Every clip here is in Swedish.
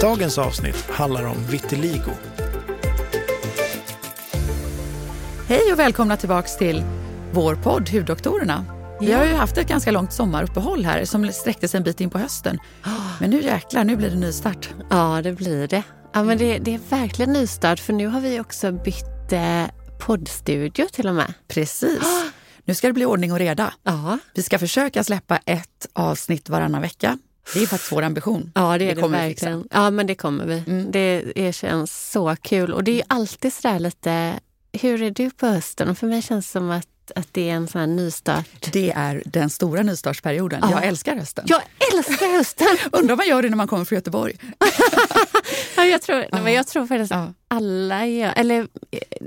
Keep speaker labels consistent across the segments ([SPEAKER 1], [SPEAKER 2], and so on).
[SPEAKER 1] Dagens avsnitt handlar om vitiligo.
[SPEAKER 2] Hej och välkomna tillbaks till vår podd Huddoktorerna. Vi har ju haft ett ganska långt sommaruppehåll här som sträckte sig en bit in på hösten. Men nu jäklar, nu blir det nystart.
[SPEAKER 3] Ja, det blir det. Ja, men det, det är verkligen nystart för nu har vi också bytt eh, poddstudio till och med.
[SPEAKER 2] Precis. Nu ska det bli ordning och reda.
[SPEAKER 3] Ja,
[SPEAKER 2] Vi ska försöka släppa ett avsnitt varannan vecka. Det är faktiskt vår ambition.
[SPEAKER 3] ja det är det,
[SPEAKER 2] kommer vi fixa.
[SPEAKER 3] verkligen. Ja, men det kommer vi.
[SPEAKER 2] Mm.
[SPEAKER 3] Det, det känns så kul. Och det är alltid sådär lite, hur är du på hösten? För mig känns det som att, att det är en sån här nystart.
[SPEAKER 2] Det är den stora nystartsperioden.
[SPEAKER 3] Ja.
[SPEAKER 2] Jag älskar hösten.
[SPEAKER 3] Jag älskar hösten!
[SPEAKER 2] Undrar vad man gör det när man kommer från Göteborg?
[SPEAKER 3] Ja, jag, tror, nej, men jag tror faktiskt
[SPEAKER 2] Ja.
[SPEAKER 3] Alla gör... Eller,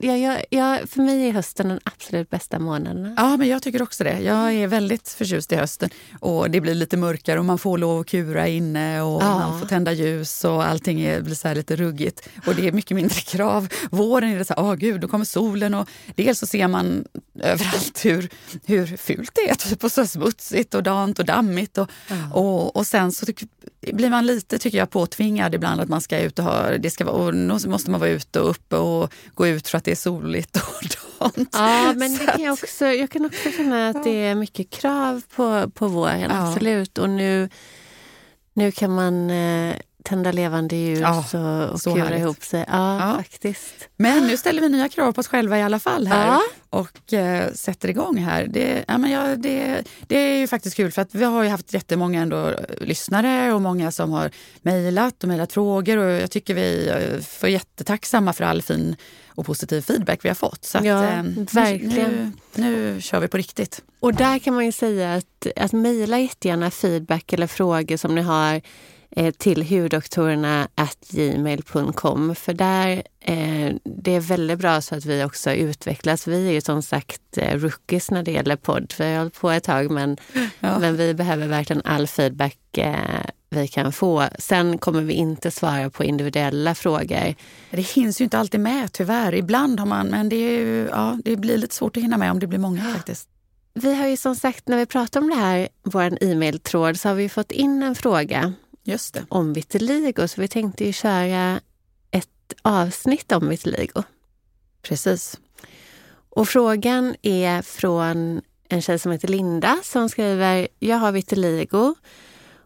[SPEAKER 3] jag, jag, jag, för mig är hösten den absolut bästa månaden.
[SPEAKER 2] Ja, men jag tycker också det. Jag är väldigt förtjust i hösten. Och Det blir lite mörkare och man får lov att kura inne och
[SPEAKER 3] Ja.
[SPEAKER 2] man får tända ljus och allting är, blir så lite ruggigt. Och det är mycket mindre krav. Våren är det så här, åh gud, då kommer solen och dels så ser man överallt hur, hur fult det är typ, och så smutsigt och dant och dammigt. Och, och, och sen så tyck, blir man lite, tycker jag, påtvingad ibland att man ska ut och ha, det ska vara, och måste man vara ute och uppe och gå ut för att det är soligt och dant.
[SPEAKER 3] Ja, men det kan jag, också, jag kan också känna att det är mycket krav på, på våren,
[SPEAKER 2] Ja.
[SPEAKER 3] absolut. Och nu, nu kan man eh, tända levande ljus
[SPEAKER 2] Ja,
[SPEAKER 3] och, och
[SPEAKER 2] så
[SPEAKER 3] kura
[SPEAKER 2] härligt.
[SPEAKER 3] ihop sig. Ja,
[SPEAKER 2] Ja.
[SPEAKER 3] faktiskt.
[SPEAKER 2] Men nu ställer vi nya krav på oss själva i alla fall här
[SPEAKER 3] Ja.
[SPEAKER 2] och eh, sätter igång här. Det, ja, men ja, det, det är ju faktiskt kul för att vi har ju haft jättemånga ändå eh, lyssnare och många som har mejlat och mejlat frågor och jag tycker vi eh, får jättetacksamma för all fin och positiv feedback vi har fått. Så att,
[SPEAKER 3] Ja,
[SPEAKER 2] eh,
[SPEAKER 3] verkligen.
[SPEAKER 2] Nu, nu kör vi på riktigt.
[SPEAKER 3] Och där kan man ju säga att, att mejla jättegärna feedback eller frågor som ni har eh, till hudoktorerna gmail.com. För där, eh, det är väldigt bra så att vi också utvecklas. Vi är ju som sagt eh, rookies när det gäller podd. Vi har hållit på ett tag men,
[SPEAKER 2] Ja.
[SPEAKER 3] men vi behöver verkligen all feedback eh, vi kan få. Sen kommer vi inte svara på individuella frågor.
[SPEAKER 2] Det hinns ju inte alltid med tyvärr. Ibland har man, men det, är ju, ja, det blir lite svårt att hinna med om det blir många faktiskt.
[SPEAKER 3] Vi har ju som sagt, när vi pratar om det här, vår e-mailtråd, så har vi fått in en fråga
[SPEAKER 2] Just det.
[SPEAKER 3] om vitiligo. Så vi tänkte ju köra ett avsnitt om vitiligo.
[SPEAKER 2] Precis.
[SPEAKER 3] Och frågan är från en tjej som heter Linda som skriver Jag har vitiligo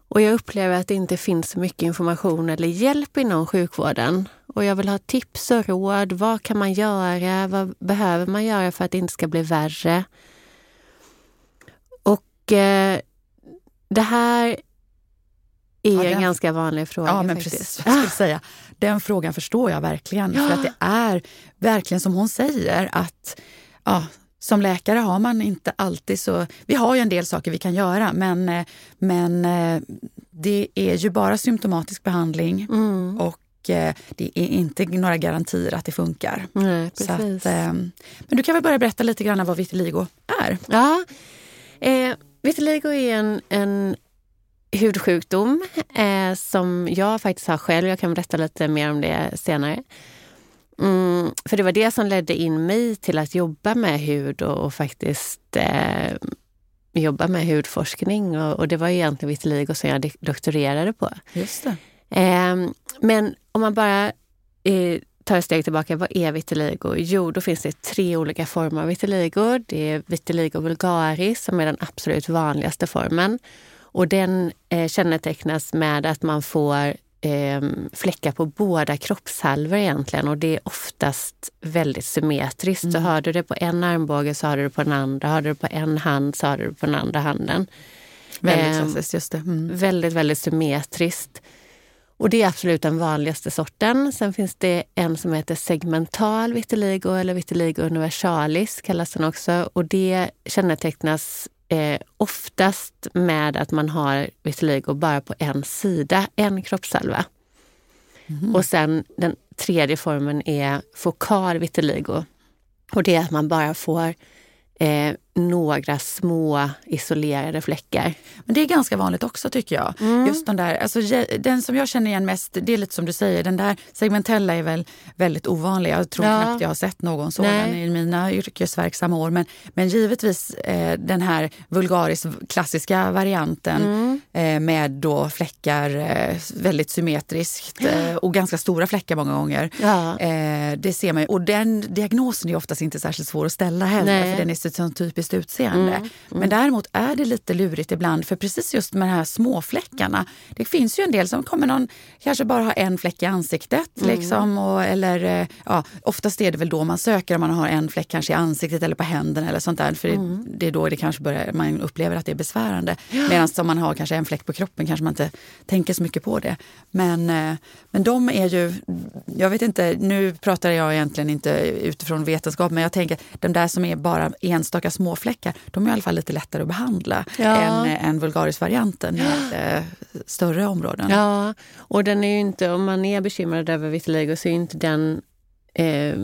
[SPEAKER 3] och jag upplever att det inte finns så mycket information eller hjälp inom sjukvården. Och jag vill ha tips och råd. Vad kan man göra? Vad behöver man göra för att det inte ska bli värre? Och eh, det här är
[SPEAKER 2] Ja,
[SPEAKER 3] en ganska vanlig fråga.
[SPEAKER 2] Ja, men
[SPEAKER 3] faktiskt.
[SPEAKER 2] precis jag skulle säga. Den frågan förstår jag verkligen. För att det är verkligen som hon säger att ja, som läkare har man inte alltid så... Vi har ju en del saker vi kan göra men, eh, men eh, det är ju bara symptomatisk behandling
[SPEAKER 3] Mm.
[SPEAKER 2] och eh, det är inte några garantier att det funkar.
[SPEAKER 3] Nej,
[SPEAKER 2] att, eh, men du kan väl börja berätta lite grann vad vitiligo är?
[SPEAKER 3] Ja, eh, vitiligo är en, en hudsjukdom eh, som jag faktiskt har själv. Jag kan berätta lite mer om det senare. Mm, för det var det som ledde in mig till att jobba med hud och, och faktiskt eh, jobba med hudforskning. Och, och det var egentligen vitiligo som jag doktorerade på.
[SPEAKER 2] Just det.
[SPEAKER 3] Eh, men om man bara eh, tar ett steg tillbaka, vad är vitiligo? Jo, då finns det tre olika former av vitiligo. Det är vitiligo vulgaris som är den absolut vanligaste formen. Och den eh, kännetecknas med att man får eh, fläckar på båda kroppshalvor egentligen och det är oftast väldigt symmetriskt. Så har du det på en armbåge så har du det på den andra, har du det på en hand så har du det på den andra handen.
[SPEAKER 2] Väldigt klassiskt, just det. Mm.
[SPEAKER 3] Väldigt, väldigt symmetriskt. Och det är absolut den vanligaste sorten. Sen finns det en som heter segmental vitiligo eller vitiligo universalis kallas den också. Och det kännetecknas eh, oftast med att man har vitiligo bara på en sida, en kroppshalva. Mm. Och sen den tredje formen är fokal vitiligo. Och det är att man bara får eh, några små isolerade fläckar.
[SPEAKER 2] Men det är ganska vanligt också tycker jag. Mm. Just den där, alltså, den som jag känner igen mest, det är lite som du säger, den där segmentella är väl väldigt ovanlig. Jag tror ja. knappt jag har sett någon sådan Nej. i mina yrkesverksamma år. Men, men givetvis eh, den här vulgaris klassiska varianten mm. eh, med då fläckar eh, väldigt symmetriskt eh, och ganska stora fläckar många gånger. Ja. Eh, det ser man Och den diagnosen är oftast inte särskilt svår att ställa heller Nej. för den är så typiskt fysiskt utseende. Mm, mm. Men däremot är det lite lurigt ibland för precis just med de här småfläckarna. Det finns ju en del som kommer någon, kanske bara har en fläck i ansiktet. Mm. Liksom, och, eller, eh, ja, oftast är det väl då man söker om man har en fläck kanske i ansiktet eller på händerna eller sånt där. För mm. det, det, är då det kanske börjar, man upplever att det är besvärande. Ja. Medan om man har kanske en fläck på kroppen kanske man inte tänker så mycket på det. Men, eh, men de är ju, jag vet inte, nu pratar jag egentligen inte utifrån vetenskap men jag tänker de där som är bara enstaka små småfläckar, de är i alla fall lite lättare att behandla ja. än, än vulgarisvarianten med eh, större områden.
[SPEAKER 3] Ja, och den är inte, om man är bekymrad över vitiligo så är inte den eh,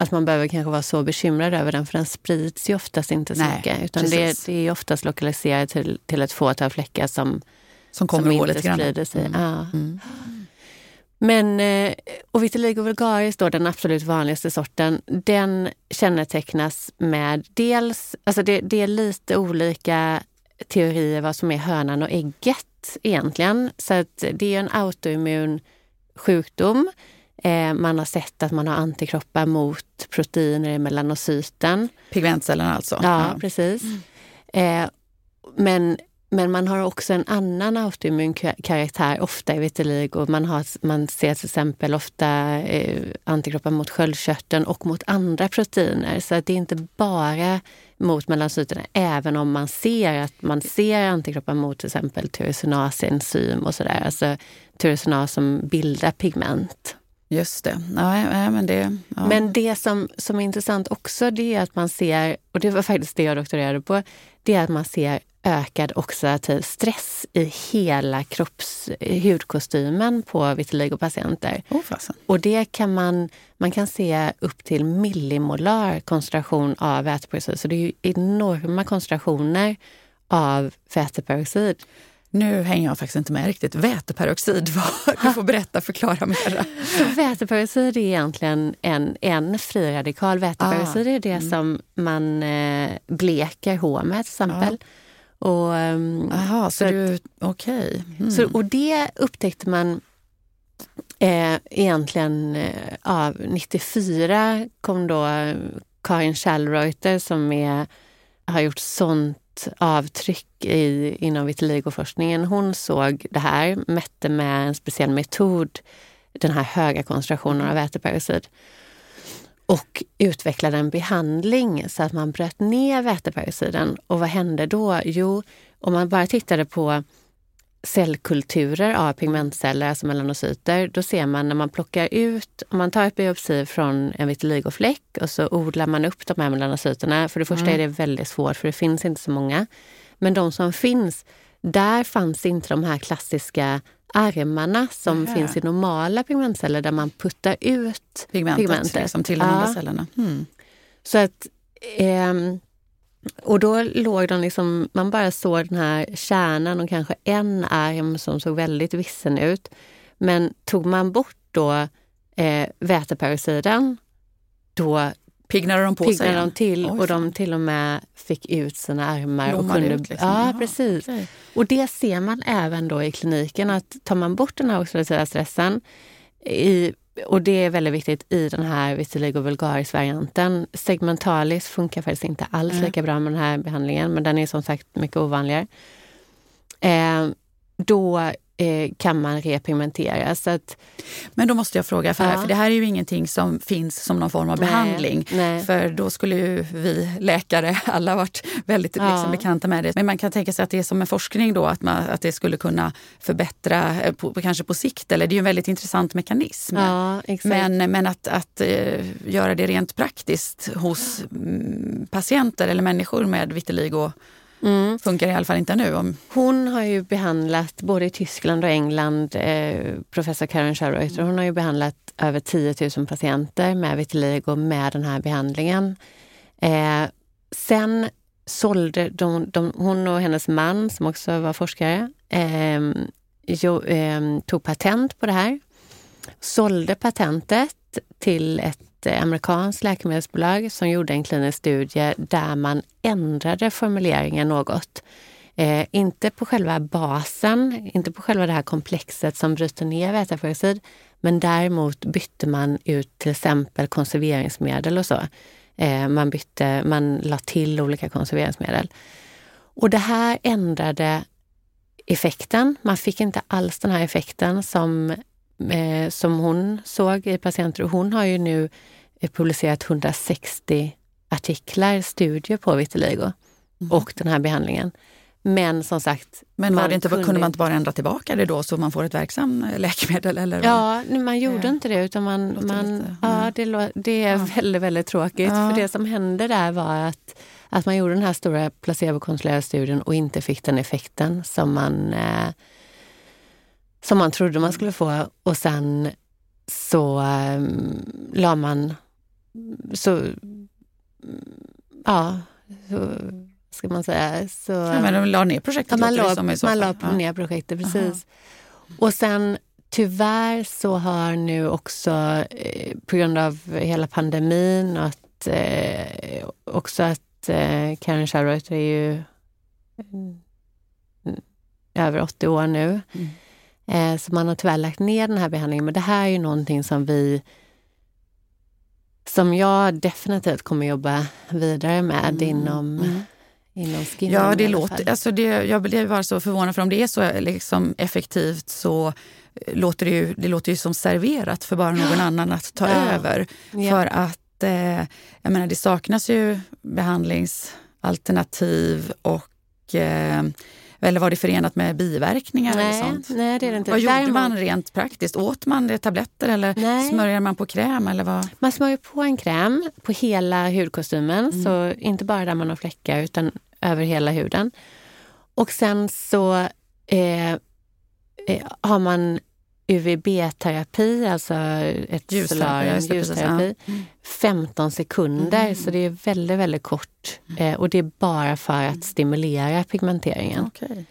[SPEAKER 3] att man behöver kanske vara så bekymrad över den, för den sprids ju oftast inte så mycket. Utan det, det, är oftast lokaliserat till, till ett fåtal fläckar som,
[SPEAKER 2] som, kommer som inte
[SPEAKER 3] sprider sig. Mm. Ja. Mm. Men, eh, och vitiligo vulgaris, då, den absolut vanligaste sorten, den kännetecknas med dels, alltså det, det är lite olika teorier vad som är hönan och ägget egentligen. Så att det är en autoimmun sjukdom. Eh, man har sett att man har antikroppar mot proteiner i melanocyten.
[SPEAKER 2] Pigmentcellerna alltså?
[SPEAKER 3] Ja, ja. precis. Mm. Eh, men men man har också en annan autoimmun karaktär, ofta i vitiligo. Man, har, man ser till exempel ofta eh, antikroppar mot sköldkörteln och mot andra proteiner. Så att det är inte bara mot melanocyterna, även om man ser att man ser antikroppar mot till exempel tyrosinasenzym och sådär. Alltså tyrosinas som bildar pigment.
[SPEAKER 2] Just det. Ja, men det,
[SPEAKER 3] ja. men det som, som är intressant också det är att man ser, och det var faktiskt det jag doktorerade på, det är att man ser ökad oxidativ stress i hela kropps, hudkostymen på vitiligopatienter.
[SPEAKER 2] Oh,
[SPEAKER 3] och det kan man, man kan se upp till millimolar koncentration av väteperoxid. Så det är enorma koncentrationer av väteperoxid.
[SPEAKER 2] Nu hänger jag faktiskt inte med riktigt. Väteperoxid, du får berätta, förklara mera.
[SPEAKER 3] Väteperoxid är egentligen en, en fri radikal. Väteperoxid ah, är det mm. som man eh, bleker hår med till exempel. Ah.
[SPEAKER 2] Och, ehm, Aha, så du, okay.
[SPEAKER 3] Mm. Så, och det upptäckte man eh, egentligen eh, av 94 kom då Karin Schallreuter som är, har gjort sånt avtryck i, inom vitiligoforskningen. Hon såg det här, mätte med en speciell metod den här höga koncentrationen av väteperoxid och utvecklade en behandling så att man bröt ner väteperoxiden. Och vad hände då? Jo, om man bara tittade på cellkulturer av pigmentceller, alltså melanocyter, då ser man när man plockar ut, om man tar ett biopsi från en vitiligofläck och så odlar man upp de här melanocyterna. För det första mm. är det väldigt svårt för det finns inte så många. Men de som finns, där fanns inte de här klassiska armarna som Aha. finns i normala pigmentceller där man puttar ut
[SPEAKER 2] pigmentet, pigmentet. Liksom, till de ja. andra cellerna. Mm.
[SPEAKER 3] Så att, eh, och då låg de liksom, man bara såg den här kärnan och kanske en arm som såg väldigt vissen ut. Men tog man bort då eh, väteperoxiden, då
[SPEAKER 2] Piggnade de på piggnade
[SPEAKER 3] sig? de till Oj, och de till och med fick ut sina armar. och kunde, ut liksom. Ja, precis. Okay. Och det ser man även då i kliniken att tar man bort den här oxidativa stressen i, och det är väldigt viktigt i den här vitiligo vulgaris-varianten. Segmentalis funkar faktiskt inte alls mm. lika bra med den här behandlingen, men den är som sagt mycket ovanligare. Eh, då eh, kan man repigmentera. Så att,
[SPEAKER 2] Men då måste jag fråga, för,
[SPEAKER 3] Ja.
[SPEAKER 2] för det här är ju ingenting som finns som någon form av
[SPEAKER 3] Nej,
[SPEAKER 2] behandling.
[SPEAKER 3] nej.
[SPEAKER 2] För då skulle ju vi läkare alla varit väldigt
[SPEAKER 3] Ja.
[SPEAKER 2] liksom, bekanta med det. Men man kan tänka sig att det är som en forskning då, att, man, att det skulle kunna förbättra, eh, på, kanske på sikt. Eller det är ju en väldigt intressant mekanism.
[SPEAKER 3] ja.
[SPEAKER 2] Men, men att, att eh, göra det rent praktiskt hos mm, patienter eller människor med vitiligo
[SPEAKER 3] Mm.
[SPEAKER 2] funkar i alla fall inte nu. Om,
[SPEAKER 3] Hon har ju behandlat, både i Tyskland och England, eh, professor Karen Scherreuter, hon har ju behandlat över 10 000 patienter med vitiligo med den här behandlingen. Eh, sen sålde de, de, hon och hennes man, som också var forskare, eh, jo, eh, tog patent på det här. Sålde patentet till ett ett eh, amerikanskt läkemedelsbolag som gjorde en klinisk studie där man ändrade formuleringen något. Eh, inte på själva basen, inte på själva det här komplexet som bryter ner väteperoxid, men däremot bytte man ut till exempel konserveringsmedel och så. Eh, man, bytte, man la till olika konserveringsmedel. Och det här ändrade effekten. Man fick inte alls den här effekten som, eh, som hon såg i patienter. Och Hon har ju nu eh, publicerat 160 artiklar, studier på vitiligo och den här behandlingen. Men som sagt...
[SPEAKER 2] men var det inte,
[SPEAKER 3] kunde
[SPEAKER 2] kunde man inte bara ändra tillbaka det då så man får ett verksamt läkemedel? Eller?
[SPEAKER 3] Ja, man gjorde
[SPEAKER 2] Ja.
[SPEAKER 3] inte det utan man... Man
[SPEAKER 2] lite,
[SPEAKER 3] ja,
[SPEAKER 2] mm.
[SPEAKER 3] det, det är
[SPEAKER 2] Ja.
[SPEAKER 3] väldigt, väldigt tråkigt.
[SPEAKER 2] Ja.
[SPEAKER 3] För det som hände där var att, att man gjorde den här stora placebokontrollerade studien och inte fick den effekten som man, eh, som man trodde man skulle få. Och sen så eh, la man... Så, ja, så ska man säga. Så,
[SPEAKER 2] Ja, men de la ner projektet
[SPEAKER 3] man la, man
[SPEAKER 2] fall.
[SPEAKER 3] la ner projektet, precis. Och sen tyvärr så har nu också eh, på grund av hela pandemin och att, eh, också att eh, Karen Scherreuter är ju mm, över 80 år nu.
[SPEAKER 2] Mm.
[SPEAKER 3] Eh, så man har tyvärr lagt ner den här behandlingen. Men det här är ju någonting som vi som jag definitivt kommer jobba vidare med
[SPEAKER 2] Mm,
[SPEAKER 3] inom,
[SPEAKER 2] mm.
[SPEAKER 3] inom skin.
[SPEAKER 2] Ja, det låter, alltså det, jag blir bara så förvånad för om det är så liksom effektivt så låter det, ju, det låter ju som serverat för bara någon annan att ta
[SPEAKER 3] Ja.
[SPEAKER 2] över.
[SPEAKER 3] Ja.
[SPEAKER 2] För att eh, jag menar, det saknas ju behandlingsalternativ och eh, eller var det förenat med biverkningar eller
[SPEAKER 3] nej,
[SPEAKER 2] sånt?
[SPEAKER 3] nej, det är det inte.
[SPEAKER 2] Vad gjorde
[SPEAKER 3] Däremot-
[SPEAKER 2] man rent praktiskt? Åt man tabletter eller
[SPEAKER 3] Nej.
[SPEAKER 2] smörjde man på kräm? Eller vad?
[SPEAKER 3] Man smörjer på en kräm på hela hudkostymen,
[SPEAKER 2] Mm.
[SPEAKER 3] så inte bara där man har fläckar utan över hela huden. Och sen så eh, eh, har man UVB-terapi, alltså ett
[SPEAKER 2] Ljusterapi, precis,
[SPEAKER 3] ljusterapi,
[SPEAKER 2] ja. Mm.
[SPEAKER 3] 15 sekunder.
[SPEAKER 2] Mm.
[SPEAKER 3] Så det är väldigt, väldigt kort. Eh, och det är bara för att stimulera pigmenteringen.
[SPEAKER 2] Okej.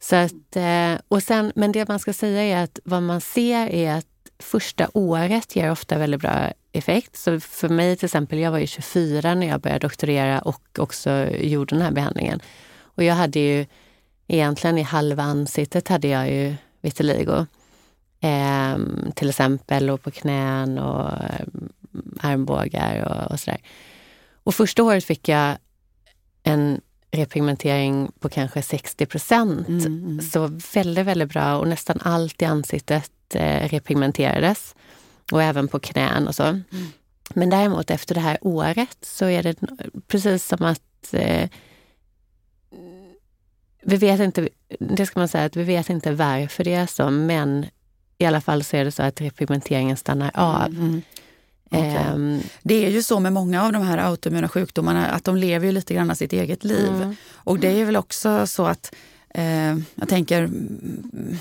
[SPEAKER 3] Så att, eh, och sen, men det man ska säga är att vad man ser är att första året ger ofta väldigt bra effekt. Så för mig till exempel, jag var ju 24 när jag började doktorera och också gjorde den här behandlingen. Och jag hade ju egentligen i halva ansiktet hade jag ju vitiligo. Ehm, till exempel och på knän och ehm, armbågar och, och sådär. Och första året fick jag en repigmentering på kanske 60 procent.
[SPEAKER 2] Mm, mm.
[SPEAKER 3] Så väldigt, väldigt bra och nästan allt i ansiktet eh, repigmenterades. Och även på knän och så. Men däremot efter det här året så är det precis som att eh, vi vet inte, det ska man säga, att vi vet inte varför det är så, men i alla fall så är det så att repigmenteringen stannar av.
[SPEAKER 2] Mm. Okej.
[SPEAKER 3] Ehm,
[SPEAKER 2] Det är ju så med många av de här autoimmuna sjukdomarna att de lever ju lite grann sitt eget liv.
[SPEAKER 3] Mm.
[SPEAKER 2] Och det är väl också så att, eh, jag tänker, mm,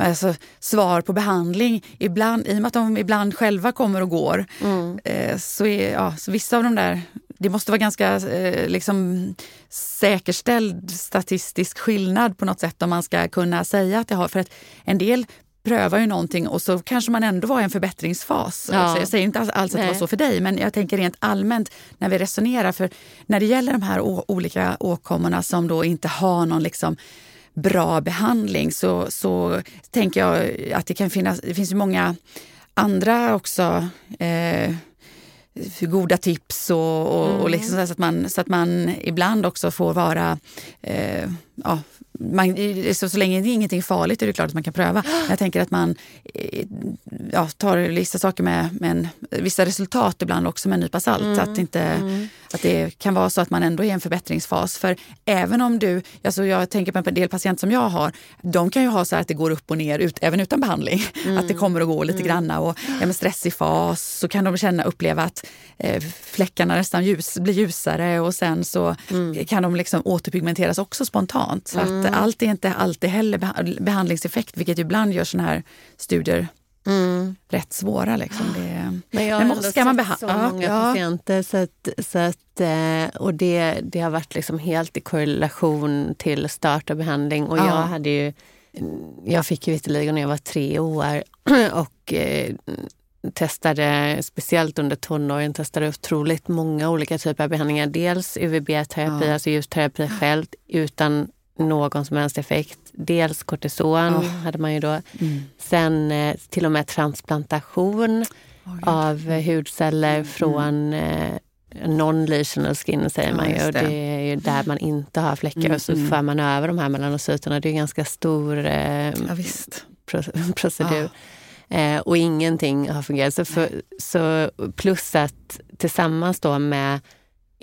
[SPEAKER 2] alltså, svar på behandling, ibland, i och med att de ibland själva kommer och går,
[SPEAKER 3] mm.
[SPEAKER 2] eh, så är ja, så vissa av de där, det måste vara ganska eh, liksom, säkerställd statistisk skillnad på något sätt om man ska kunna säga att det har, för att en del prövar ju någonting och så kanske man ändå var i en förbättringsfas.
[SPEAKER 3] Ja.
[SPEAKER 2] Jag säger inte alls att det var så för dig, men jag tänker rent allmänt när vi resonerar. För när det gäller de här olika åkommorna som då inte har någon liksom bra behandling så, så tänker jag att det kan finnas, det finns ju många andra också eh, goda tips och, och, och liksom här så, att man, så att man ibland också får vara eh, ja, man, så, så länge det är ingenting farligt är det klart att man kan pröva. Jag tänker att man eh, ja, tar vissa saker med, med en, vissa resultat ibland också med en nypa salt. Mm. Att, inte, mm. att det kan vara så att man ändå är i en förbättringsfas. För även om du, alltså jag tänker på en del patienter som jag har, de kan ju ha så att det går upp och ner ut, även utan behandling. Mm. Att det kommer och går lite mm. granna. Och är man stressig fas så kan de känna, uppleva att eh, fläckarna nästan ljus, blir ljusare och sen så mm. kan de liksom återpigmenteras också spontant. Så att mm. allt är inte alltid heller behandlingseffekt, vilket ibland gör sådana här studier Mm. rätt svåra. Liksom. Det,
[SPEAKER 3] men jag har men ska man sett så många ja. patienter så att, så att, eh, och det, det har varit liksom helt i korrelation till start av behandling. Och ja. jag, hade ju, jag fick ju vitiligo när jag var tre år och eh, testade, speciellt under tonåren, testade otroligt många olika typer av behandlingar. Dels UVB-terapi, ja. alltså ljusterapi själv utan någon som helst effekt. Dels kortison oh. hade man ju då. Mm. Sen eh, till och med transplantation oh, av eh, hudceller mm. från eh, non-lesional skin säger ja, man ju. Och det är ju där man inte har fläckar mm. och så mm. för man över de här melanocyterna. Det är en ganska stor eh, ja, procedur. Ah. Eh, och ingenting har fungerat. Så, för, så plus att tillsammans då med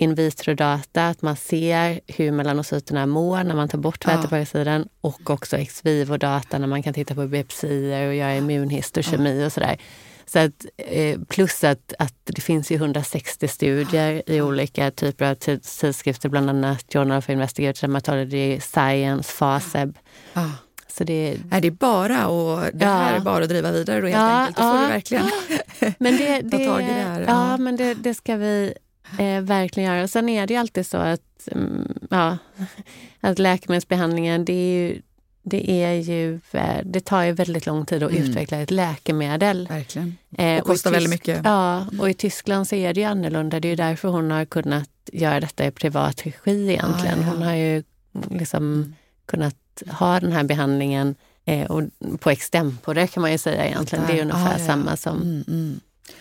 [SPEAKER 3] in vitro-data, att man ser hur melanocyterna mår när man tar bort väteparasiten ja. och också ex vivo-data när man kan titta på biopsier och göra immunhistokemi ja. och sådär. Så att, eh, plus att, att det finns ju 160 studier i olika typer av tidskrifter, bland annat Journal of Investigative Dermatology, Science, FASEB. Ja.
[SPEAKER 2] Så det, är det bara och det ja. här är bara att driva vidare då helt ja, enkelt. Då får ja. du verkligen men det, det, ta tag i det här.
[SPEAKER 3] Ja, men det, det ska vi eh, verkligen göra. Sen är det ju alltid så att, mm, ja, att läkemedelsbehandlingen, det är ju, det, är ju, eh, det tar ju väldigt lång tid att mm. utveckla ett läkemedel.
[SPEAKER 2] Verkligen. Eh, och kostar och väldigt mycket.
[SPEAKER 3] Ja, och i Tyskland så är det ju annorlunda. Det är ju därför hon har kunnat göra detta i privat regi egentligen. Ah, ja. Hon har ju liksom mm. kunnat ha den här behandlingen eh, och på extempore kan man ju säga egentligen. Det är ungefär ah, ja. samma som mm, mm.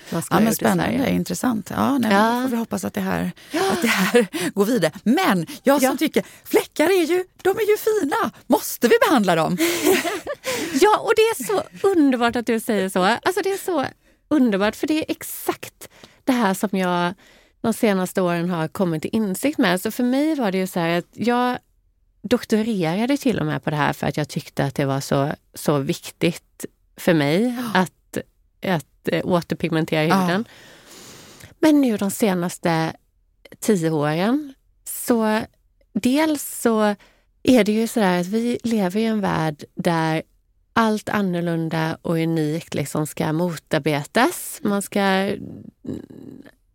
[SPEAKER 2] Ja, men spännande, intressant. Ja, nej, ja. Får vi hoppas att det, här, att det här går vidare. Men jag som ja. tycker fläckar är ju, de är ju fina. Måste vi behandla dem?
[SPEAKER 3] ja, och det är så underbart att du säger så. Alltså det är så underbart, för det är exakt det här som jag de senaste åren har kommit till insikt med. Så för mig var det ju så här att jag doktorerade till och med på det här för att jag tyckte att det var så, så viktigt för mig att, att eh, återpigmentera huden. Ja. Men nu de senaste tio åren så dels så är det ju så där att vi lever i en värld där allt annorlunda och unikt liksom ska motarbetas. Man ska...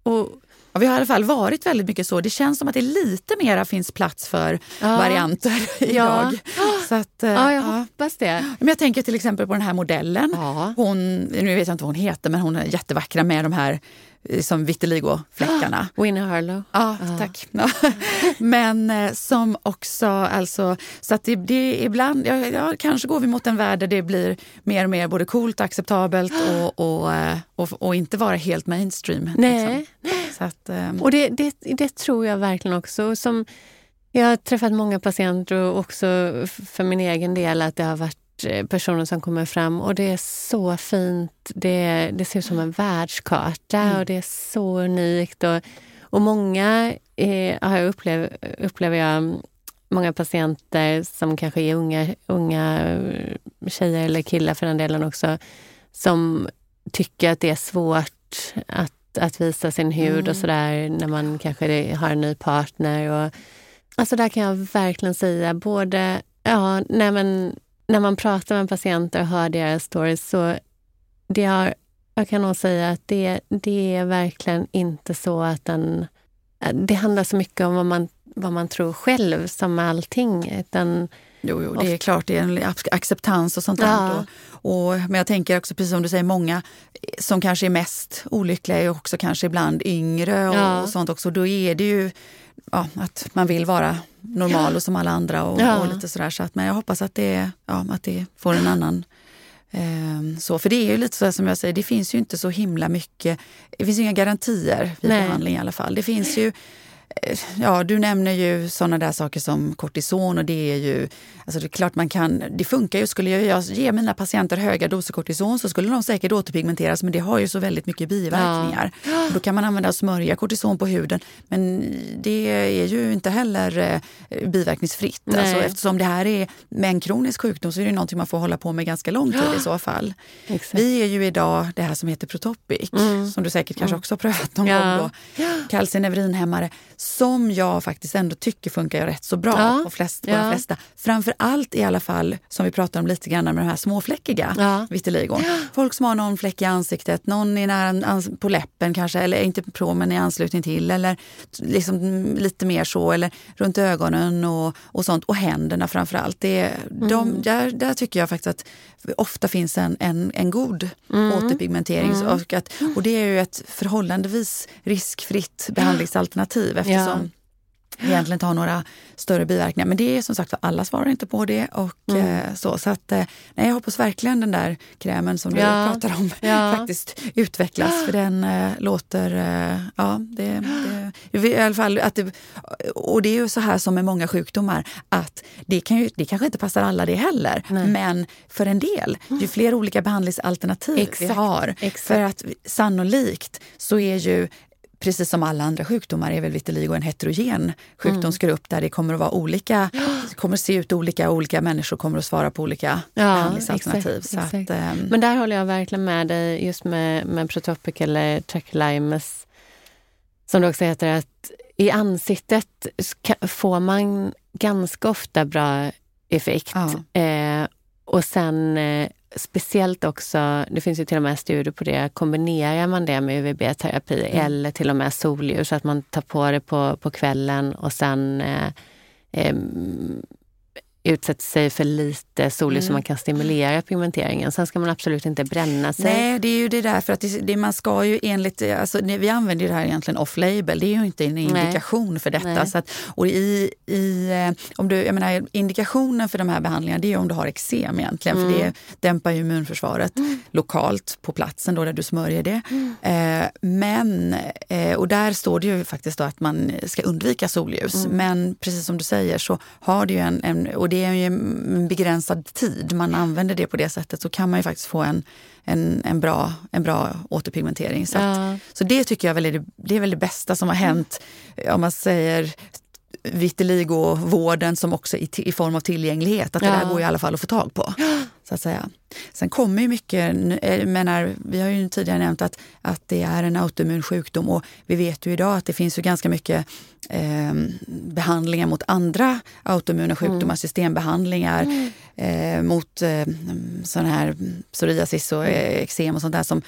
[SPEAKER 2] Och Ja, vi har i alla fall varit väldigt mycket så. Det känns som att det lite mera finns plats för ja. varianter idag. Ja.
[SPEAKER 3] Så att, eh, ja, jag ja. hoppas det.
[SPEAKER 2] Men jag tänker till exempel på den här modellen. Ja. Hon, nu vet jag inte vad hon heter, men hon är jättevackra med de här eh, som vitiligo-fläckarna.
[SPEAKER 3] Winnie Harlow.
[SPEAKER 2] Ja, tack. Men eh, som också, alltså, så att det, det ibland, ja, ja, kanske går vi mot en värld där det blir mer och mer både coolt och acceptabelt och, och, och, och inte vara helt mainstream.
[SPEAKER 3] Nej. Liksom. Att, um... Och det, det, det, tror jag verkligen också. Som, jag har träffat många patienter och också för min egen del att det har varit eh, personer som kommer fram och det är så fint. Det, det ser ut som en världskarta mm. och det är så unikt. Och, och många är, har jag upplev, upplever jag många patienter som kanske är unga, unga tjejer eller killar för den delen också, som tycker att det är svårt att att visa sin hud mm. och sådär när man kanske har en ny partner. Och, alltså där kan jag verkligen säga både, ja, nej men, när man pratar med patienter och hör deras stories så det har, jag kan nog säga att det, det är verkligen inte så att den... Det handlar så mycket om vad man, vad man tror själv, som med allting. Utan,
[SPEAKER 2] Jo, jo, det är klart, det är en acceptans och sånt ja. där. Och, och, men jag tänker också, precis som du säger, många som kanske är mest olyckliga är också kanske ibland yngre och, ja. och sånt också. Då är det ju ja, att man vill vara normal och som alla andra och, och lite sådär. Så att, men jag hoppas att det, ja, att det får en annan eh, så, för det är ju lite så som jag säger, det finns ju inte så himla mycket, det finns inga garantier vid Nej. behandling i alla fall. Det finns ju ja, du nämner ju sådana där saker som kortison och det är ju, alltså det är klart man kan, det funkar ju. Skulle jag ge mina patienter höga doser kortison så skulle de säkert återpigmenteras men det har ju så väldigt mycket biverkningar. Ja. Då kan man använda smörja kortison på huden men det är ju inte heller eh, biverkningsfritt. Alltså, eftersom det här är med en kronisk sjukdom så är det någonting man får hålla på med ganska lång tid i så fall. Exakt. Vi är ju idag det här som heter Protopic mm. som du säkert kanske mm. också har prövat någon ja. gång. Då. Calcineurinhämmare som jag faktiskt ändå tycker funkar rätt så bra ja. på, flest, på ja. de flesta. Framför allt i alla fall, som vi pratade om lite grann med de här småfläckiga ja. vitiligon. Folk som har någon fläck i ansiktet, någon i nära, på läppen kanske, eller inte på men i anslutning till, eller liksom lite mer så, eller runt ögonen och, och sånt. Och händerna framför allt. Det, mm. de, där, där tycker jag faktiskt att ofta finns en, en, en god mm. återpigmentering. Mm. Och, att, och det är ju ett förhållandevis riskfritt behandlingsalternativ eftersom ja. egentligen inte har några större biverkningar. Men det är som sagt alla svarar inte på det. Och, mm. eh, så, så att, eh, nej, jag hoppas verkligen den där krämen som ja. du pratar om ja. faktiskt utvecklas. För den eh, låter... Eh, ja, det, det, i alla fall att det, och det är ju så här som med många sjukdomar att det, kan ju, det kanske inte passar alla det heller. Nej. Men för en del, ju fler olika behandlingsalternativ exakt, vi har. Exakt. För att sannolikt så är ju precis som alla andra sjukdomar är väl vitiligo en heterogen sjukdomsgrupp mm. där det kommer att vara olika, kommer att se ut olika, olika människor kommer att svara på olika ja, behandlingsalternativ. Exakt, exakt. Att, um...
[SPEAKER 3] Men där håller jag verkligen med dig just med, med Protopic eller Trachelimus som det också heter, att i ansiktet får man ganska ofta bra effekt. Ja. Eh, och sen eh, speciellt också, det finns ju till och med studier på det, kombinerar man det med UVB-terapi mm. eller till och med solljus, så att man tar på det på, på kvällen och sen eh, eh, utsätter sig för lite solljus mm. så man kan stimulera pigmenteringen. Sen ska man absolut inte bränna sig.
[SPEAKER 2] Nej, det är ju det där för att det, det man ska ju enligt, alltså, vi använder det här egentligen off-label, det är ju inte en indikation Nej. för detta. Så att, och i, i, eh, om du, jag menar, indikationen för de här behandlingarna det är om du har eksem egentligen, mm. för det dämpar ju immunförsvaret mm. lokalt på platsen då där du smörjer det. Mm. Eh, men, eh, och där står det ju faktiskt att man ska undvika solljus. Mm. Men precis som du säger så har det ju en, en det är ju en begränsad tid man använder det på det sättet så kan man ju faktiskt få en, en, en, bra, en bra återpigmentering. Så, att, så det tycker jag väl är det, det är väl det bästa som har hänt om man säger vitiligo-vården som också i, i, form av tillgänglighet. Att ja. det där går i alla fall att få tag på. Så att säga. Sen kommer ju mycket, eh, menar, vi har ju tidigare nämnt att, att det är en autoimmun sjukdom och vi vet ju idag att det finns ju ganska mycket eh, behandlingar mot andra autoimmuna sjukdomar, mm. systembehandlingar mm. eh, mot eh, sån här psoriasis och mm. eksem och sånt där som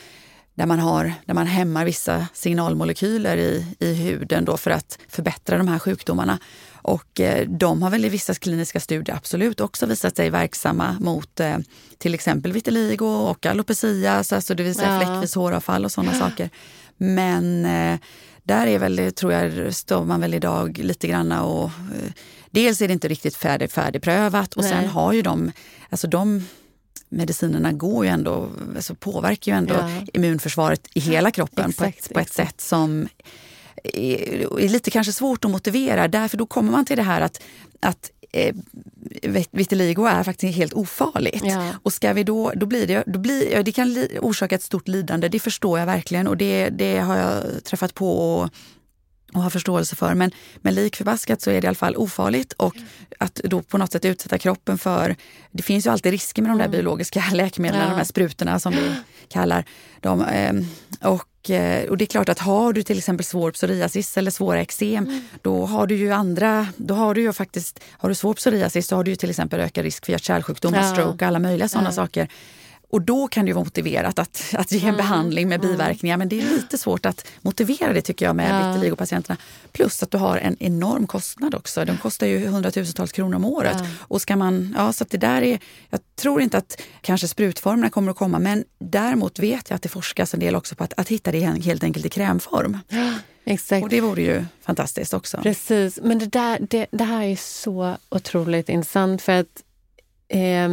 [SPEAKER 2] där man, har, där man hämmar vissa signalmolekyler i, i huden då för att förbättra de här sjukdomarna. Och eh, de har väl i vissa kliniska studier absolut också visat sig verksamma mot eh, till exempel vitiligo och alopecia, alltså det vill säga ja. fläckvis håravfall och sådana saker. Men eh, där är väl, tror jag, står man väl idag lite granna och dels är det inte riktigt färdig, färdigprövat och Nej. sen har ju de, alltså de medicinerna går ju ändå, alltså påverkar ju ändå ja. immunförsvaret i hela kroppen exakt, på, ett, på ett sätt som är, är, lite kanske svårt att motivera. Därför då kommer man till det här att, att eh, vitiligo är faktiskt helt ofarligt. Ja. Och ska vi då, då blir det, då blir, det kan orsaka ett stort lidande, det förstår jag verkligen och det, det har jag träffat på och och har förståelse för. Men, men lik förbaskat så är det i alla fall ofarligt och att då på något sätt utsätta kroppen för... Det finns ju alltid risker med de där mm. biologiska läkemedlen, ja. de här sprutorna som vi kallar dem. Ehm, och, eh, och det är klart att har du till exempel svår psoriasis eller svåra eksem, mm. då har du ju andra... Då har du ju faktiskt, har du svår psoriasis så har du ju till exempel ökad risk för hjärt-kärlsjukdomar, ja. stroke och alla möjliga sådana ja. saker. Och då kan det vara motiverat att, att ge en mm. behandling med mm. biverkningar. Men det är lite svårt att motivera det tycker jag med ja. vitiligo-patienterna. Plus att du har en enorm kostnad också. De kostar ju hundratusentals kronor om året. Ja. Och ska man, ja, så det där är, jag tror inte att kanske sprutformerna kommer att komma men däremot vet jag att det forskas en del också på att, att hitta det helt enkelt i krämform. Ja. Exakt. Och det vore ju fantastiskt också.
[SPEAKER 3] Precis, men det, där, det, det här är så otroligt intressant för att eh,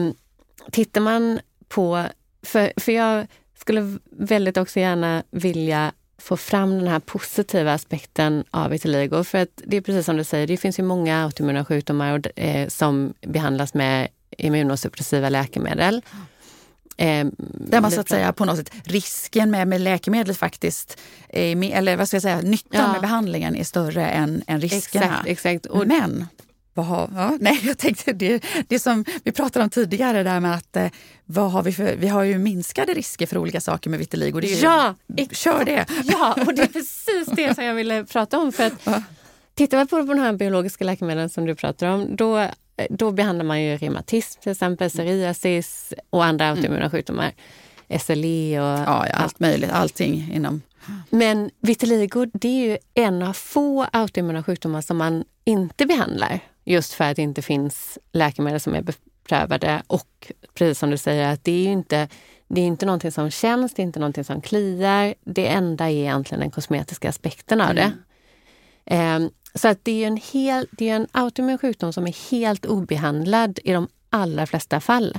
[SPEAKER 3] tittar man på... För, för jag skulle väldigt också gärna vilja få fram den här positiva aspekten av vitiligo. För att det är precis som du säger, det finns ju många autoimmuna sjukdomar och, eh, som behandlas med immunosuppressiva läkemedel.
[SPEAKER 2] Eh, Där man så att säga på något sätt, risken med, med läkemedlet faktiskt, är, eller vad ska jag säga, nyttan ja. med behandlingen är större än, än riskerna.
[SPEAKER 3] Exakt, exakt.
[SPEAKER 2] Och, Men vad har, ja, nej, jag tänkte det, det som vi pratade om tidigare, där med att eh, vad har vi, för, vi har ju minskade risker för olika saker med vitiligo. Det
[SPEAKER 3] är, ja,
[SPEAKER 2] kör det!
[SPEAKER 3] Ja, och det är precis det som jag ville prata om. För att, ja. Tittar man på de här biologiska läkemedlen som du pratar om, då, då behandlar man ju reumatism till exempel, psoriasis och andra mm. autoimmuna sjukdomar. SLE och
[SPEAKER 2] ja, ja, allt möjligt, allting inom
[SPEAKER 3] men vitiligo det är ju en av få autoimmuna sjukdomar som man inte behandlar. Just för att det inte finns läkemedel som är beprövade och precis som du säger att det är ju inte det är inte någonting som känns, det är inte någonting som kliar. Det enda är egentligen den kosmetiska aspekten av det. Mm. Um, så att det är en, hel, det är en autoimmun sjukdom som är helt obehandlad i de allra flesta fall.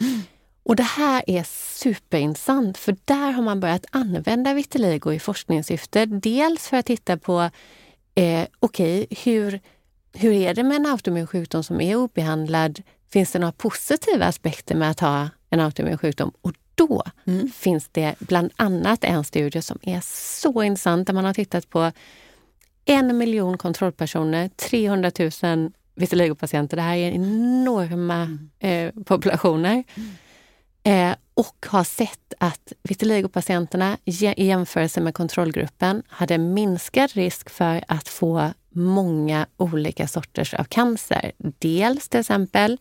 [SPEAKER 3] Mm. Och det här är superintressant för där har man börjat använda vitiligo i forskningssyfte. Dels för att titta på, eh, okej, okay, hur, hur är det med en autoimmun sjukdom som är obehandlad? Finns det några positiva aspekter med att ha en autoimmun sjukdom? Och då mm. finns det bland annat en studie som är så intressant där man har tittat på en miljon kontrollpersoner, 300 000 vitiligopatienter. Det här är enorma mm. eh, populationer. Mm. Eh, och har sett att vitiligopatienterna i jämförelse med kontrollgruppen hade minskad risk för att få många olika sorters av cancer. Dels till exempel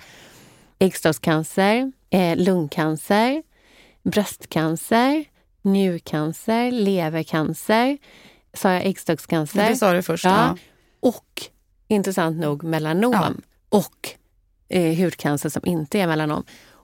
[SPEAKER 3] äggstockscancer, eh, lungcancer, bröstcancer, njurcancer, levercancer. Sa jag äggstockscancer?
[SPEAKER 2] Det sa du först.
[SPEAKER 3] Ja. ja. Och intressant nog melanom ja. och eh, hudcancer som inte är melanom.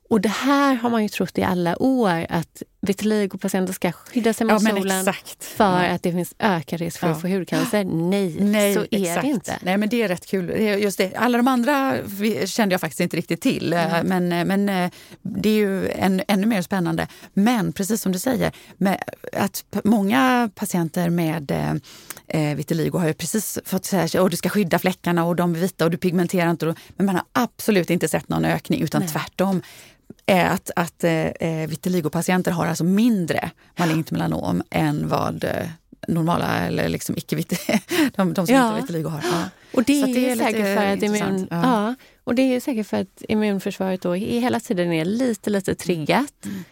[SPEAKER 3] Och det här har man ju trott i alla år att vitiligopatienter ska skydda sig mot ja, solen exakt. för ja. att det finns ökad risk för ja. att få hudcancer. Nej, Nej så är exakt. det inte.
[SPEAKER 2] Nej, men det är rätt kul. Just det. Alla de andra kände jag faktiskt inte riktigt till. Mm. Men, men eh, det är ju än, ännu mer spännande. Men precis som du säger, att många patienter med eh, vitiligo har ju precis fått säga att du ska skydda fläckarna och de är vita och du pigmenterar inte. Men man har absolut inte sett någon ökning utan Nej. tvärtom är att, att eh, eh, vitiligopatienter har alltså mindre malignt melanom än vad eh, normala eller liksom icke de, de som ja. inte har vitiligo har. Ja.
[SPEAKER 3] Och det, är, det är säkert för att immun, ja. ja. och det är säkert för att immunförsvaret då hela tiden är lite, lite triggat. Mm.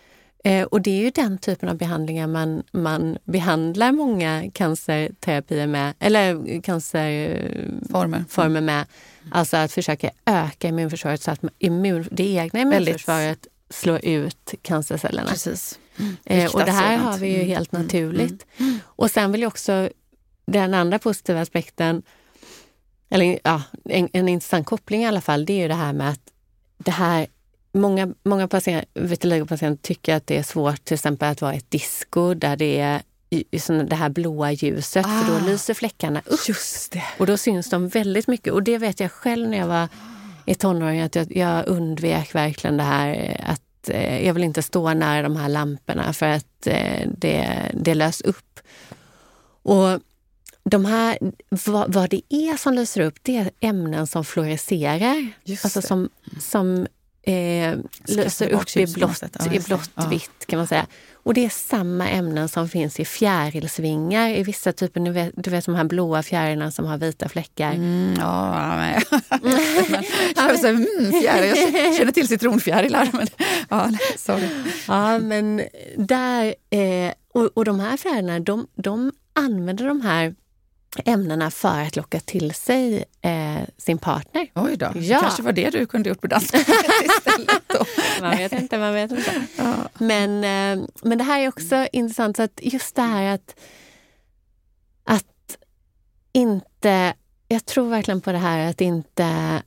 [SPEAKER 3] Eh, och det är ju den typen av behandlingar man, man behandlar många cancerterapier med, eller cancerformer former med. Alltså att försöka öka immunförsvaret så att immun, det egna immunförsvaret slår ut cancercellerna.
[SPEAKER 2] Precis.
[SPEAKER 3] Eh, och det här har vi ju mm. helt mm. naturligt. Mm. Och sen vill jag också, den andra positiva aspekten, eller ja, en, en intressant koppling i alla fall, det är ju det här med att det här Många, många patient, vitiligopatienter tycker att det är svårt till exempel att vara i ett disco där det är det här blåa ljuset ah, för då ah. lyser fläckarna upp.
[SPEAKER 2] Just det.
[SPEAKER 3] Och då syns de väldigt mycket. Och det vet jag själv när jag var i tonåring att jag, jag undvek verkligen det här att eh, jag vill inte stå nära de här lamporna för att eh, det, det lös upp. Och de här, vad, vad, det är som lyser upp, det är ämnen som fluorescerar. alltså som, som eh, löser upp i blått, i blått ja. vitt kan man säga. Och det är samma ämnen som finns i fjärilsvingar i vissa typer, du vet, du vet de här blåa fjärilarna som har vita fläckar.
[SPEAKER 2] Mm, ja, men, jag, så, mm, fjäril, jag känner till citronfjärilar. Men, ja, sorry.
[SPEAKER 3] ja, men där, eh, och, och de här fjärilarna de, de använder de här ämnena för att locka till sig eh, sin partner.
[SPEAKER 2] Oj då, ja. kanske var det du kunde gjort på dansgolvet istället. Då.
[SPEAKER 3] man vet inte, man vet inte. Ja. Men, eh, men det här är också intressant, så att just det här att, att inte... Jag tror verkligen på det här att inte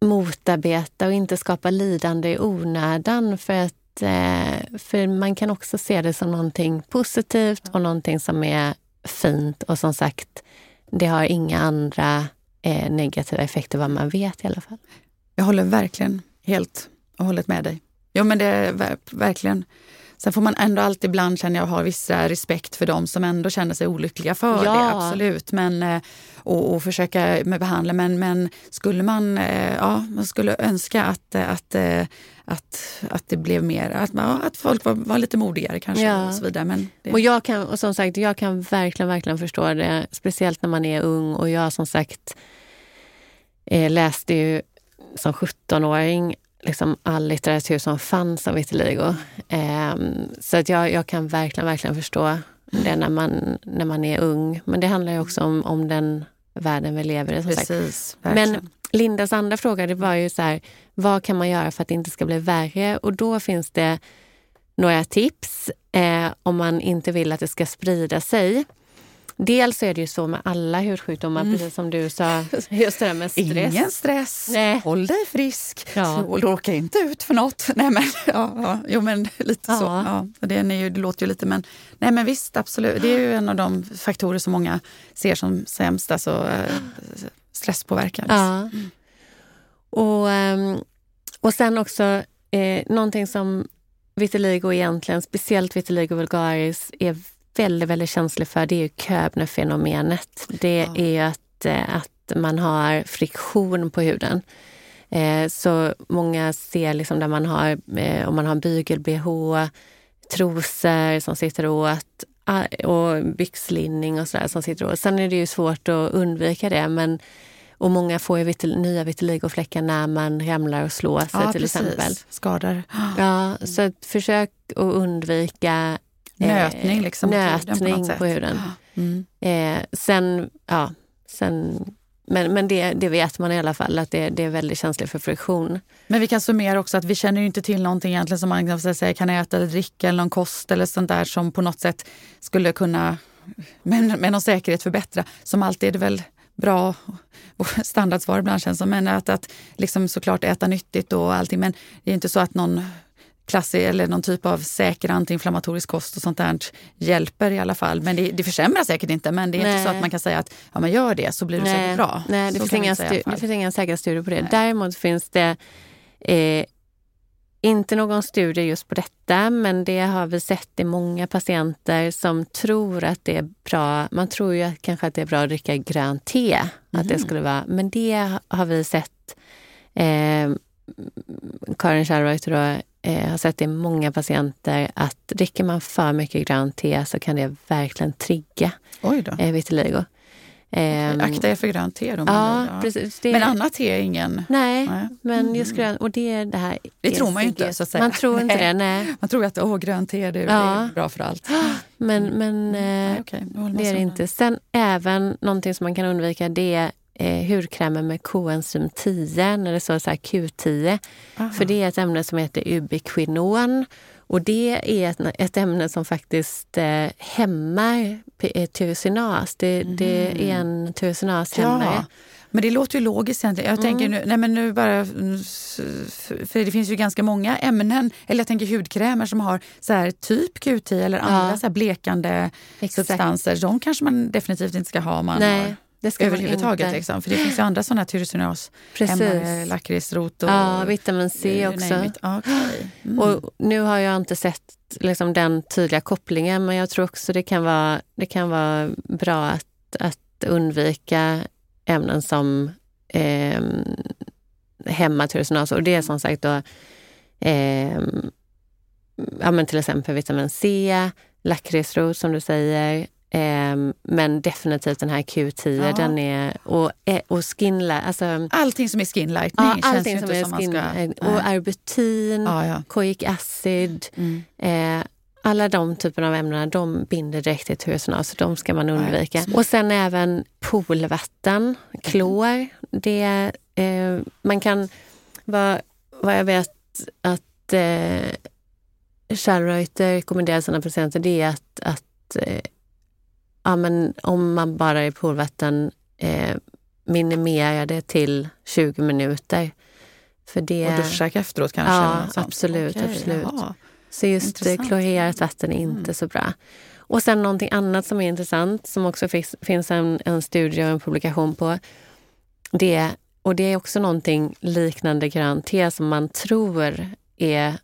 [SPEAKER 3] motarbeta och inte skapa lidande i onödan. För att eh, för man kan också se det som någonting positivt och någonting som är fint och som sagt, det har inga andra eh, negativa effekter vad man vet i alla fall.
[SPEAKER 2] Jag håller verkligen helt och hållet med dig. Jo men det är verkligen Sen får man ändå alltid ibland känna jag har vissa respekt för dem som ändå känner sig olyckliga för
[SPEAKER 3] Ja.
[SPEAKER 2] det. Absolut. Men, eh, och, och försöka med behandla. Men, men skulle man, eh, ja, man skulle önska att, eh, att, att, att det blev mer, att, ja, att folk var, var lite modigare kanske
[SPEAKER 3] Ja.
[SPEAKER 2] och så vidare. Men det,
[SPEAKER 3] Och jag kan, och som sagt, jag kan verkligen, verkligen förstå det. Speciellt när man är ung. Och jag som sagt eh, läste ju som 17-åring liksom all litteratur som fanns om vitiligo. Ehm, så att jag, jag kan verkligen, verkligen förstå det när man, när man är ung. Men det handlar ju också om, om den världen vi lever i. Som sagt.
[SPEAKER 2] precis, verkligen.
[SPEAKER 3] Men Lindas andra fråga det var ju så här, vad kan man göra för att det inte ska bli värre? Och då finns det några tips eh, om man inte vill att det ska sprida sig. Dels är det ju så med alla hudsjukdomar, precis som du sa, just det där med stress.
[SPEAKER 2] Ingen stress,
[SPEAKER 3] Nej.
[SPEAKER 2] håll dig frisk
[SPEAKER 3] Ja.
[SPEAKER 2] råka inte ut för något. Nej, men, ja, ja, jo, men lite så.
[SPEAKER 3] Ja.
[SPEAKER 2] Ja, och det, är ju, det låter ju lite, men, nej, men visst, absolut. Det är ju en av de faktorer som många ser som sämst, alltså eh, stresspåverkan.
[SPEAKER 3] Ja. Och, ehm, och sen också eh, någonting som vitiligo egentligen, speciellt vitiligo vulgaris, är väldigt, väldigt känslig för, det är ju Köbner-fenomenet. Det
[SPEAKER 2] Ja.
[SPEAKER 3] är att, eh, att man har friktion på huden. Eh, så många ser liksom där man har, eh, om man har bygel-bh, trosor som sitter åt ah, och byxlinning och sådär som sitter åt. Sen är det ju svårt att undvika det men och många får ju vitil, nya vitiligofläckar när man ramlar och slår sig
[SPEAKER 2] Ja,
[SPEAKER 3] till
[SPEAKER 2] precis.
[SPEAKER 3] exempel.
[SPEAKER 2] Skador.
[SPEAKER 3] Ja, så försök att undvika
[SPEAKER 2] Nötning liksom på på
[SPEAKER 3] nötning
[SPEAKER 2] sätt.
[SPEAKER 3] på huden.
[SPEAKER 2] Mm.
[SPEAKER 3] Eh, sen, ja, sen, men, men det, det vet man i alla fall att det, det är väldigt känsligt för friktion.
[SPEAKER 2] Men vi kan summera också att vi känner ju inte till någonting egentligen som man kan, säga, kan äta eller dricka eller någon kost eller sånt där som på något sätt skulle kunna med, med någon säkerhet förbättra. Som alltid är det väl bra standardsvar ibland känns som. Men att, att liksom såklart äta nyttigt och allting. Men det är inte så att någon klassig eller någon typ av säker antiinflammatorisk kost och sånt där hjälper i alla fall. Men det, det försämrar säkert inte. Men det är inte
[SPEAKER 3] Nej.
[SPEAKER 2] så att man kan säga att ja, men gör det så blir du säkert bra.
[SPEAKER 3] Nej, det
[SPEAKER 2] Så
[SPEAKER 3] finns, inga
[SPEAKER 2] inte säga
[SPEAKER 3] det finns inga säkra studier på det.
[SPEAKER 2] Nej.
[SPEAKER 3] Däremot finns det eh, inte någon studie just på detta, men det har vi sett i många patienter som tror att det är bra. Man tror ju att, kanske att det är bra att dricka grönt te, att
[SPEAKER 2] Mhm.
[SPEAKER 3] det skulle vara, men det har vi sett. Eh, Karin Kärrreuter då, eh, har sett i många patienter att dricker man för mycket grönt te så kan det verkligen trigga eh, vitiligo. Eh,
[SPEAKER 2] Akta er för grönt te. Då,
[SPEAKER 3] Ja, precis. Det,
[SPEAKER 2] Men annat te är ingen...
[SPEAKER 3] Nej,
[SPEAKER 2] Nej.
[SPEAKER 3] men just grön, och det är det här...
[SPEAKER 2] Det tror man ju inte, så att säga.
[SPEAKER 3] Man tror inte
[SPEAKER 2] Nej.
[SPEAKER 3] det, nej.
[SPEAKER 2] Man tror att åh, grönt te det,
[SPEAKER 3] Ja.
[SPEAKER 2] är bra för allt.
[SPEAKER 3] Men, men
[SPEAKER 2] Nej,
[SPEAKER 3] eh,
[SPEAKER 2] jag håller med
[SPEAKER 3] det är det inte. Sen även någonting som man kan undvika det är eh, hudkrämer med koenzym 10, när det står så här Q10.
[SPEAKER 2] Aha.
[SPEAKER 3] För det är ett ämne som heter ubiquinon. Och det är ett, ett ämne som faktiskt eh, hämmar eh, tyrosynas. Det, det är en tyrosinashämmare.
[SPEAKER 2] Ja, men det låter ju logiskt egentligen. Jag tänker nu, nej men nu bara, mm, för det finns ju ganska många ämnen, eller jag tänker hudkrämer som har så här typ Q10 eller andra
[SPEAKER 3] Ja.
[SPEAKER 2] så blekande
[SPEAKER 3] Exakt.
[SPEAKER 2] substanser. De kanske man definitivt inte ska ha om man
[SPEAKER 3] Nej,
[SPEAKER 2] har överhuvudtaget. Liksom. För det finns ju andra sådana hämmare,
[SPEAKER 3] Precis.
[SPEAKER 2] lakritsrot och
[SPEAKER 3] Ja, vitamin C också.
[SPEAKER 2] okej. Mm.
[SPEAKER 3] Och nu har jag inte sett liksom, den tydliga kopplingen men jag tror också det kan vara, det kan vara bra att, att undvika ämnen som eh, hämmar tyrosinase. Och det är som sagt då eh, ja, men till exempel vitamin C, lakritsrot som du säger. Eh, men definitivt den här Q10,
[SPEAKER 2] Ja.
[SPEAKER 3] den är... Och, eh, och skinla, alltså...
[SPEAKER 2] Allting som är skin lightning
[SPEAKER 3] Ja,
[SPEAKER 2] känns ju
[SPEAKER 3] som
[SPEAKER 2] inte
[SPEAKER 3] är
[SPEAKER 2] som man ska...
[SPEAKER 3] eh, och
[SPEAKER 2] Nej.
[SPEAKER 3] arbutin,
[SPEAKER 2] Ja, ja.
[SPEAKER 3] koic acid.
[SPEAKER 2] Mm.
[SPEAKER 3] Eh, alla de typerna av ämnen de binder direkt till tyrosinaz, så de ska man undvika.
[SPEAKER 2] Nej.
[SPEAKER 3] Och sen även poolvatten, klor. Det, eh, man kan, vad, vad jag vet att eh, Kärrreuter rekommenderar sina patienter det är att, att eh, ja, men om man bara är i poolvatten eh, minimera det till 20 minuter. För det,
[SPEAKER 2] Och duscha efteråt kanske?
[SPEAKER 3] Ja, absolut,
[SPEAKER 2] Okej,
[SPEAKER 3] absolut.
[SPEAKER 2] jaha.
[SPEAKER 3] Så just eh,
[SPEAKER 2] Intressant.
[SPEAKER 3] klorerat vatten är inte
[SPEAKER 2] Mm.
[SPEAKER 3] så bra. Och sen någonting annat som är intressant som också finns, finns en, en studie och en publikation på. Det, och det är också någonting liknande grönt te som man tror är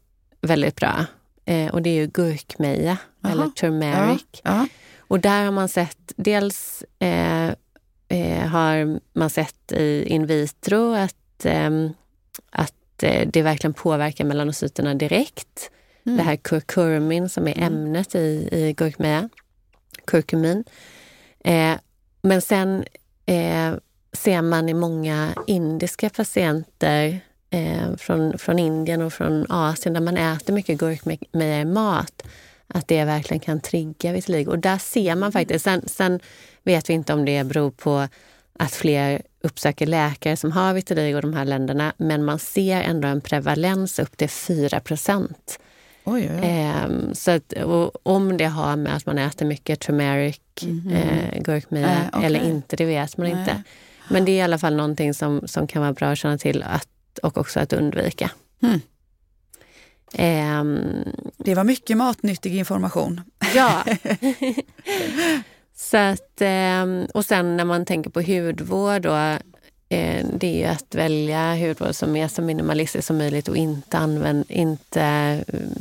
[SPEAKER 3] väldigt bra. eh, och det är ju gurkmeja eller turmeric.
[SPEAKER 2] Ja, ja.
[SPEAKER 3] Och där har man sett, dels eh, eh, har man sett i in vitro att, ehm, att eh, det verkligen påverkar melanocyterna direkt.
[SPEAKER 2] Mm.
[SPEAKER 3] Det här kurkumin som är ämnet i, i gurkmeja, kurkumin. Eh, men sen eh, ser man i många indiska patienter eh, från, från Indien och från Asien där man äter mycket gurkmeja i mat, att det verkligen kan trigga vitiligo. Och där ser man faktiskt, sen, sen vet vi inte om det beror på att fler uppsöker läkare som har vitiligo i de här länderna, men man ser ändå en prevalens upp till 4 procent.
[SPEAKER 2] Oj, oj, oj.
[SPEAKER 3] Så att, och om det har med att man äter mycket turmeric, eh, gurkmeja
[SPEAKER 2] Eh, okej.
[SPEAKER 3] eller inte, det vet man
[SPEAKER 2] Nej.
[SPEAKER 3] inte. Men det är i alla fall någonting som, som kan vara bra att känna till att, och också att undvika.
[SPEAKER 2] Mm.
[SPEAKER 3] Ehm,
[SPEAKER 2] Det var mycket matnyttig information.
[SPEAKER 3] ja. så att, ehm, och sen när man tänker på hudvård då, eh, det är ju att välja hudvård som är så minimalistisk som möjligt och inte, använd, inte mm,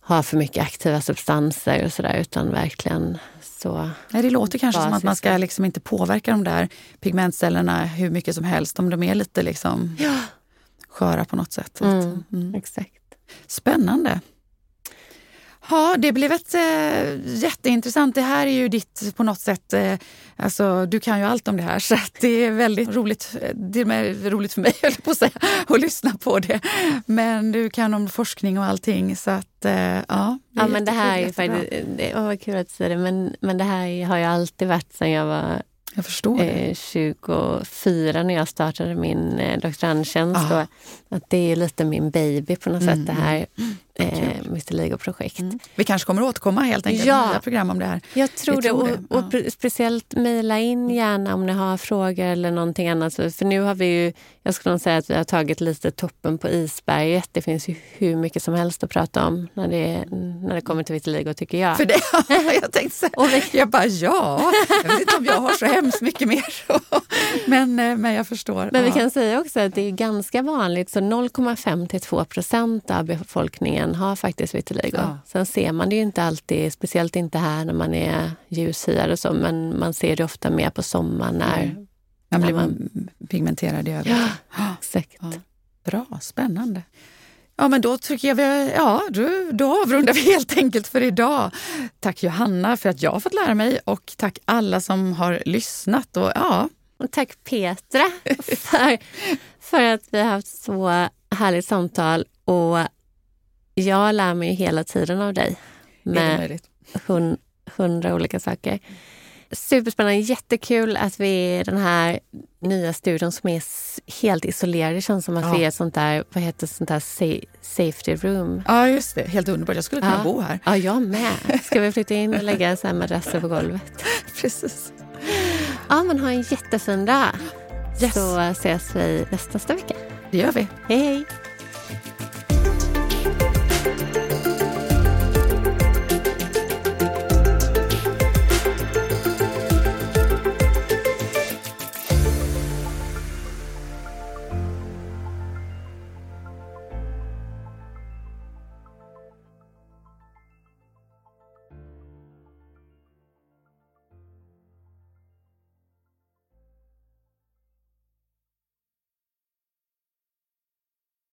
[SPEAKER 3] ha för mycket aktiva substanser och sådär utan verkligen så.
[SPEAKER 2] Nej, det låter kanske som att man ska liksom inte påverka de där pigmentcellerna hur mycket som helst om de är lite liksom sköra på något sätt.
[SPEAKER 3] Mm.
[SPEAKER 2] Mm.
[SPEAKER 3] Exakt.
[SPEAKER 2] Spännande. Ja, det blev ett äh, jätteintressant. Det här är ju ditt på något sätt, eh, alltså du kan ju allt om det här så att det är väldigt roligt. eh, Det är roligt för mig höll på att säga, att lyssna på det. Men du kan om forskning och allting så att eh, ja.
[SPEAKER 3] Ja, men det här är ju faktiskt, det, åh vad kul att du säger det, men, men det här har ju alltid varit sedan jag var
[SPEAKER 2] Jag förstår det.
[SPEAKER 3] eh, 24 när jag startade min eh, doktorandtjänst.
[SPEAKER 2] Ah.
[SPEAKER 3] Att det är lite min baby på något
[SPEAKER 2] Mm,
[SPEAKER 3] sätt, det här eh, vitiligo-projekt.
[SPEAKER 2] Mm. Vi kanske kommer återkomma helt enkelt
[SPEAKER 3] Ja.
[SPEAKER 2] med nya program om det här.
[SPEAKER 3] Jag tror det.
[SPEAKER 2] tror
[SPEAKER 3] Och,
[SPEAKER 2] det, ja.
[SPEAKER 3] och pre- speciellt mejla in gärna om ni har frågor eller någonting annat. För nu har vi ju, jag skulle säga att vi har tagit lite toppen på isberget. Det finns ju hur mycket som helst att prata om när det, när det kommer till vitiligo tycker jag.
[SPEAKER 2] För det, jag tänkte så här, jag bara ja, jag vet inte om jag har så hemskt mycket mer. men, eh, men jag förstår.
[SPEAKER 3] Men vi
[SPEAKER 2] Ja.
[SPEAKER 3] kan säga också att det är ganska vanligt, så 0,5 till 2 procent av befolkningen har faktiskt vitiligo.
[SPEAKER 2] Ja.
[SPEAKER 3] Sen ser man det ju inte alltid, speciellt inte här när man är ljushyad och så, men man ser det ofta mer på sommaren när...
[SPEAKER 2] Mm. Man blir
[SPEAKER 3] när
[SPEAKER 2] pigmenterad i övrigt.
[SPEAKER 3] Ja. exakt.
[SPEAKER 2] Ja. Bra, spännande. Ja, men då tycker jag vi, ja, då, då avrundar vi helt enkelt för idag. Tack Johanna för att jag har fått lära mig och tack alla som har lyssnat. Och, ja,
[SPEAKER 3] Och tack Petra för, för att vi har haft så härligt samtal. Och jag lär mig hela tiden av dig med
[SPEAKER 2] möjligt?
[SPEAKER 3] hun, hundra olika saker. Superspännande, jättekul att vi är i den här nya studion som är helt isolerad. Det känns som att
[SPEAKER 2] Ja.
[SPEAKER 3] vi är sånt där, vad heter sånt där sa- safety room.
[SPEAKER 2] Ja, just det. Helt underbart. Jag skulle kunna
[SPEAKER 3] Ja.
[SPEAKER 2] bo här.
[SPEAKER 3] Ja, jag med. Ska vi flytta in och lägga så här madrasser på golvet?
[SPEAKER 2] Precis.
[SPEAKER 3] Ja, men ha en jättefin dag.
[SPEAKER 2] Yes.
[SPEAKER 3] Så ses vi nästa, nästa vecka.
[SPEAKER 2] Det gör vi.
[SPEAKER 3] Hej, hej!